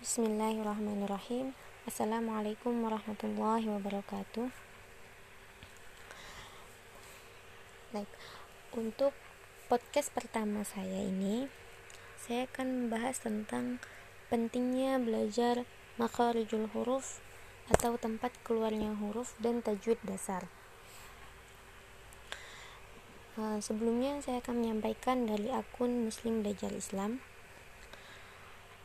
Bismillahirrahmanirrahim. Assalamualaikum warahmatullahi wabarakatuh. Baik, untuk podcast pertama saya ini Saya akan membahas tentang pentingnya belajar makharijul huruf atau tempat keluarnya huruf dan tajwid dasar. Uh, Sebelumnya saya akan menyampaikan dari akun Muslim Belajar Islam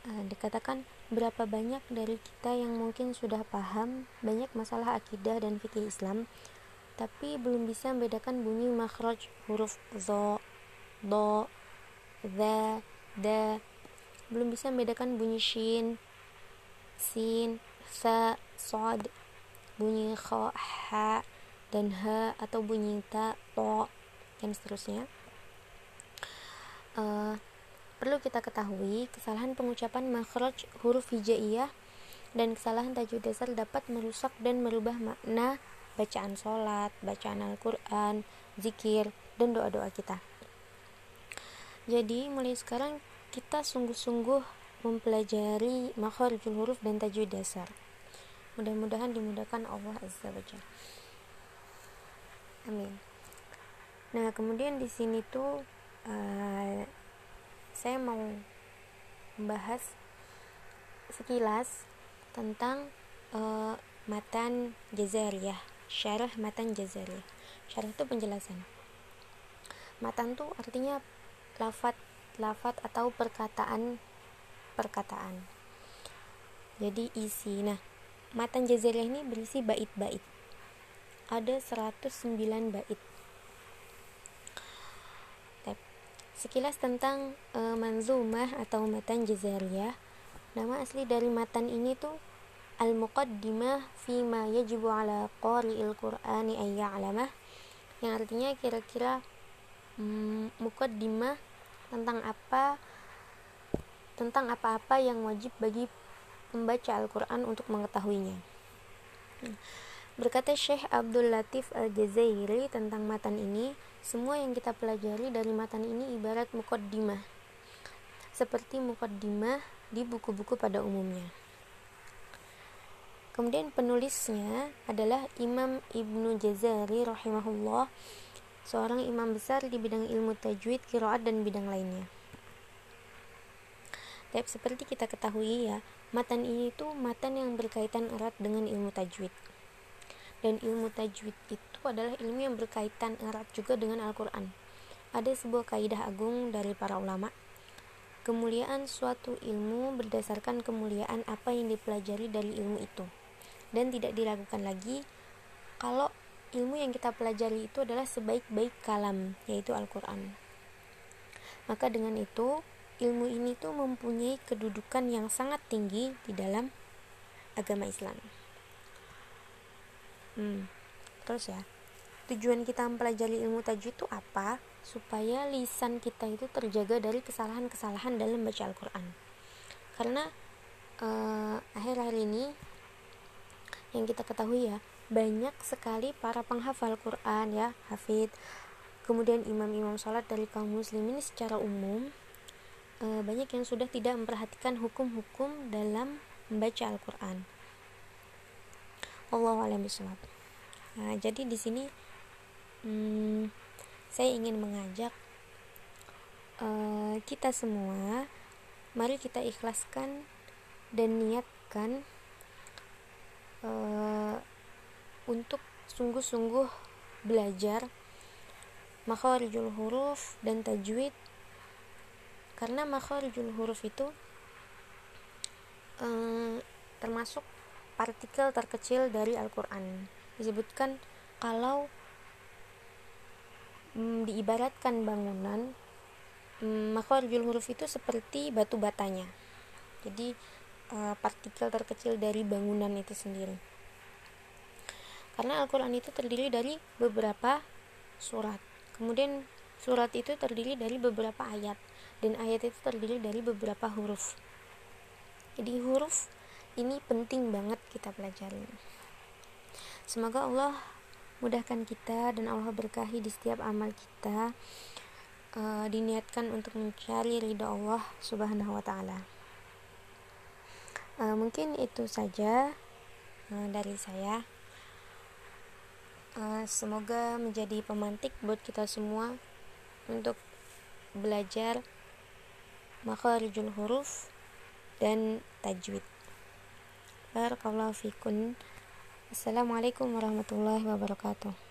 Dikatakan berapa banyak dari kita yang mungkin sudah paham banyak masalah akidah dan fikih Islam tapi belum bisa membedakan bunyi makhraj huruf zo, do, za, da belum bisa membedakan bunyi shin, sin, sa, sod, bunyi kha, ha, dan ha atau bunyi ta, to, dan seterusnya. Uh, Perlu kita ketahui, kesalahan pengucapan makhraj huruf hijaiyah dan kesalahan tajwid dasar dapat merusak dan merubah makna bacaan sholat, bacaan Al-Quran, zikir, dan doa-doa kita. Jadi, mulai sekarang kita sungguh-sungguh mempelajari makharijul huruf dan tajwid dasar. Mudah-mudahan dimudahkan Allah Azza wa Amin. Nah, kemudian di sini tuh uh, saya mau membahas sekilas tentang uh, matan jazariyah syarah matan jazariyah. Syarah itu penjelasan. Matan tuh artinya lafat lafat atau perkataan perkataan. Jadi isi. Nah matan jazariyah ini berisi bait-bait. Ada 109 bait Sekilas tentang e, manzumah atau matan jazariyah. Nama asli dari matan ini tuh al-muqaddimah fi ma yajibu ala qari'il qur'ani ay ya'lamah yang artinya kira-kira mm, muqaddimah tentang apa tentang apa-apa yang wajib bagi pembaca Al-Quran untuk mengetahuinya. Berkata Syekh Abdul Latif Al-Jazairi tentang matan ini, semua yang kita pelajari dari matan ini ibarat mukaddimah. Seperti mukaddimah di buku-buku pada umumnya. Kemudian penulisnya adalah Imam Ibnu Jazari rahimahullah, seorang imam besar di bidang ilmu tajwid, kiraat dan bidang lainnya. Tapi seperti kita ketahui ya, matan ini tuh matan yang berkaitan erat dengan ilmu tajwid dan ilmu tajwid itu adalah ilmu yang berkaitan erat juga dengan Al-Quran. Ada sebuah kaidah agung dari para ulama. Kemuliaan suatu ilmu berdasarkan kemuliaan apa yang dipelajari dari ilmu itu. Dan tidak diragukan lagi kalau ilmu yang kita pelajari itu adalah sebaik-baik kalam, yaitu Al-Quran. Maka dengan itu, ilmu ini tuh mempunyai kedudukan yang sangat tinggi di dalam agama Islam hmm, terus ya tujuan kita mempelajari ilmu tajwid itu apa? Supaya lisan kita itu terjaga dari kesalahan-kesalahan dalam baca Al-Quran. Karena uh, akhir-akhir ini yang kita ketahui ya banyak sekali para penghafal Quran ya hafid. Kemudian imam-imam sholat dari kaum muslimin secara umum uh, banyak yang sudah tidak memperhatikan hukum-hukum dalam membaca Al-Quran Allah alam Nah, jadi di sini hmm, saya ingin mengajak uh, kita semua, mari kita ikhlaskan dan niatkan uh, untuk sungguh-sungguh belajar makharijul huruf dan tajwid. Karena makharijul huruf itu uh, termasuk partikel terkecil dari Al-Quran. Disebutkan kalau mm, diibaratkan bangunan mm, maka huruf itu seperti batu batanya. Jadi uh, partikel terkecil dari bangunan itu sendiri. Karena Al-Quran itu terdiri dari beberapa surat. Kemudian surat itu terdiri dari beberapa ayat. Dan ayat itu terdiri dari beberapa huruf. Jadi huruf ini penting banget kita pelajari semoga Allah mudahkan kita dan Allah berkahi di setiap amal kita uh, diniatkan untuk mencari ridha Allah subhanahu wa ta'ala. Uh, mungkin itu saja uh, dari saya. Uh, semoga menjadi pemantik buat kita semua untuk belajar makharijul huruf dan tajwid. Barakallahu fikun. Assalamualaikum warahmatullahi wabarakatuh.